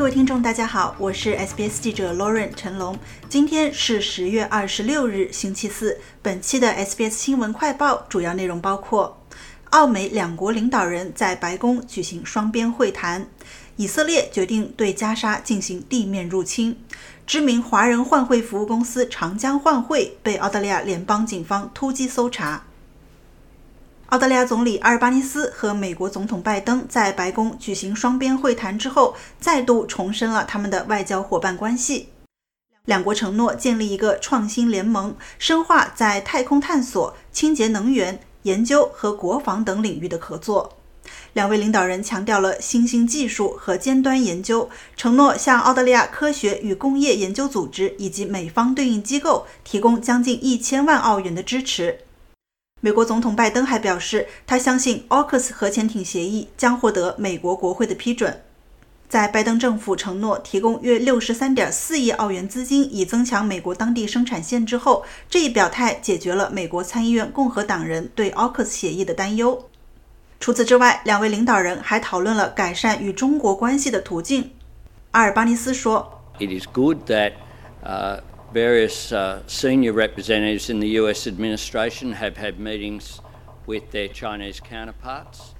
各位听众，大家好，我是 SBS 记者 Lauren 陈龙。今天是十月二十六日，星期四。本期的 SBS 新闻快报主要内容包括：澳美两国领导人在白宫举行双边会谈；以色列决定对加沙进行地面入侵；知名华人换汇服务公司长江换汇被澳大利亚联邦警方突击搜查。澳大利亚总理阿尔巴尼斯和美国总统拜登在白宫举行双边会谈之后，再度重申了他们的外交伙伴关系。两国承诺建立一个创新联盟，深化在太空探索、清洁能源研究和国防等领域的合作。两位领导人强调了新兴技术和尖端研究，承诺向澳大利亚科学与工业研究组织以及美方对应机构提供将近一千万澳元的支持。美国总统拜登还表示，他相信 AUKUS 核潜艇协议将获得美国国会的批准。在拜登政府承诺提供约六十三点四亿澳元资金以增强美国当地生产线之后，这一表态解决了美国参议院共和党人对 AUKUS 协议的担忧。除此之外，两位领导人还讨论了改善与中国关系的途径。阿尔巴尼斯说：“It is good that, uh.” Various senior representatives in the U.S. administration have had meetings with their Chinese counterparts.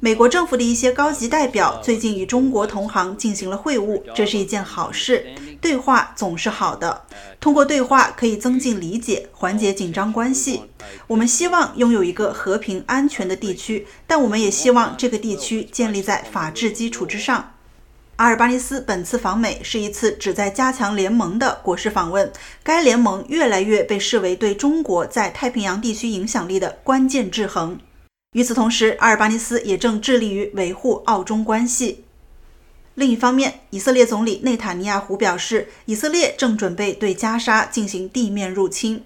美国政府的一些高级代表最近与中国同行进行了会晤，这是一件好事。对话总是好的，通过对话可以增进理解，缓解紧张关系。我们希望拥有一个和平安全的地区，但我们也希望这个地区建立在法治基础之上。阿尔巴尼斯本次访美是一次旨在加强联盟的国事访问。该联盟越来越被视为对中国在太平洋地区影响力的关键制衡。与此同时，阿尔巴尼斯也正致力于维护澳中关系。另一方面，以色列总理内塔尼亚胡表示，以色列正准备对加沙进行地面入侵。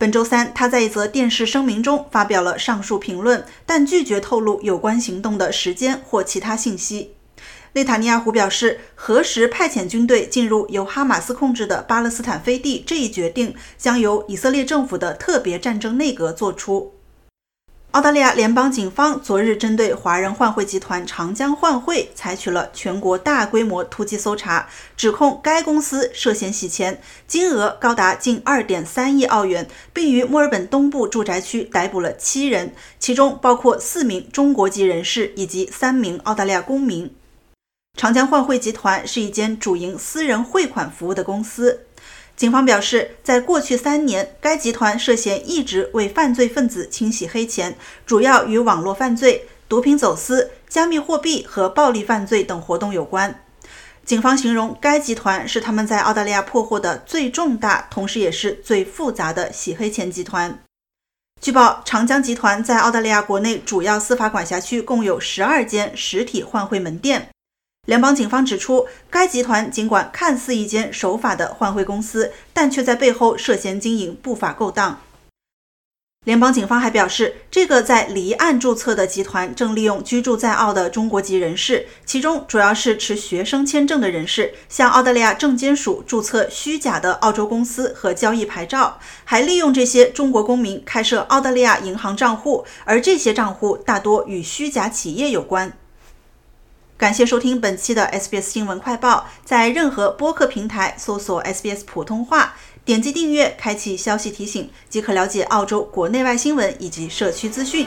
本周三，他在一则电视声明中发表了上述评论，但拒绝透露有关行动的时间或其他信息。内塔尼亚胡表示，何时派遣军队进入由哈马斯控制的巴勒斯坦飞地这一决定将由以色列政府的特别战争内阁作出。澳大利亚联邦警方昨日针对华人换汇集团长江换汇采取了全国大规模突击搜查，指控该公司涉嫌洗钱，金额高达近2.3亿澳元，并于墨尔本东部住宅区逮捕了七人，其中包括四名中国籍人士以及三名澳大利亚公民。长江换汇集团是一间主营私人汇款服务的公司。警方表示，在过去三年，该集团涉嫌一直为犯罪分子清洗黑钱，主要与网络犯罪、毒品走私、加密货币和暴力犯罪等活动有关。警方形容该集团是他们在澳大利亚破获的最重大，同时也是最复杂的洗黑钱集团。据报，长江集团在澳大利亚国内主要司法管辖区共有十二间实体换汇门店。联邦警方指出，该集团尽管看似一间守法的换汇公司，但却在背后涉嫌经营不法勾当。联邦警方还表示，这个在离岸注册的集团正利用居住在澳的中国籍人士，其中主要是持学生签证的人士，向澳大利亚证监署注册虚假的澳洲公司和交易牌照，还利用这些中国公民开设澳大利亚银行账户，而这些账户大多与虚假企业有关。感谢收听本期的 SBS 新闻快报，在任何播客平台搜索 SBS 普通话，点击订阅，开启消息提醒，即可了解澳洲国内外新闻以及社区资讯。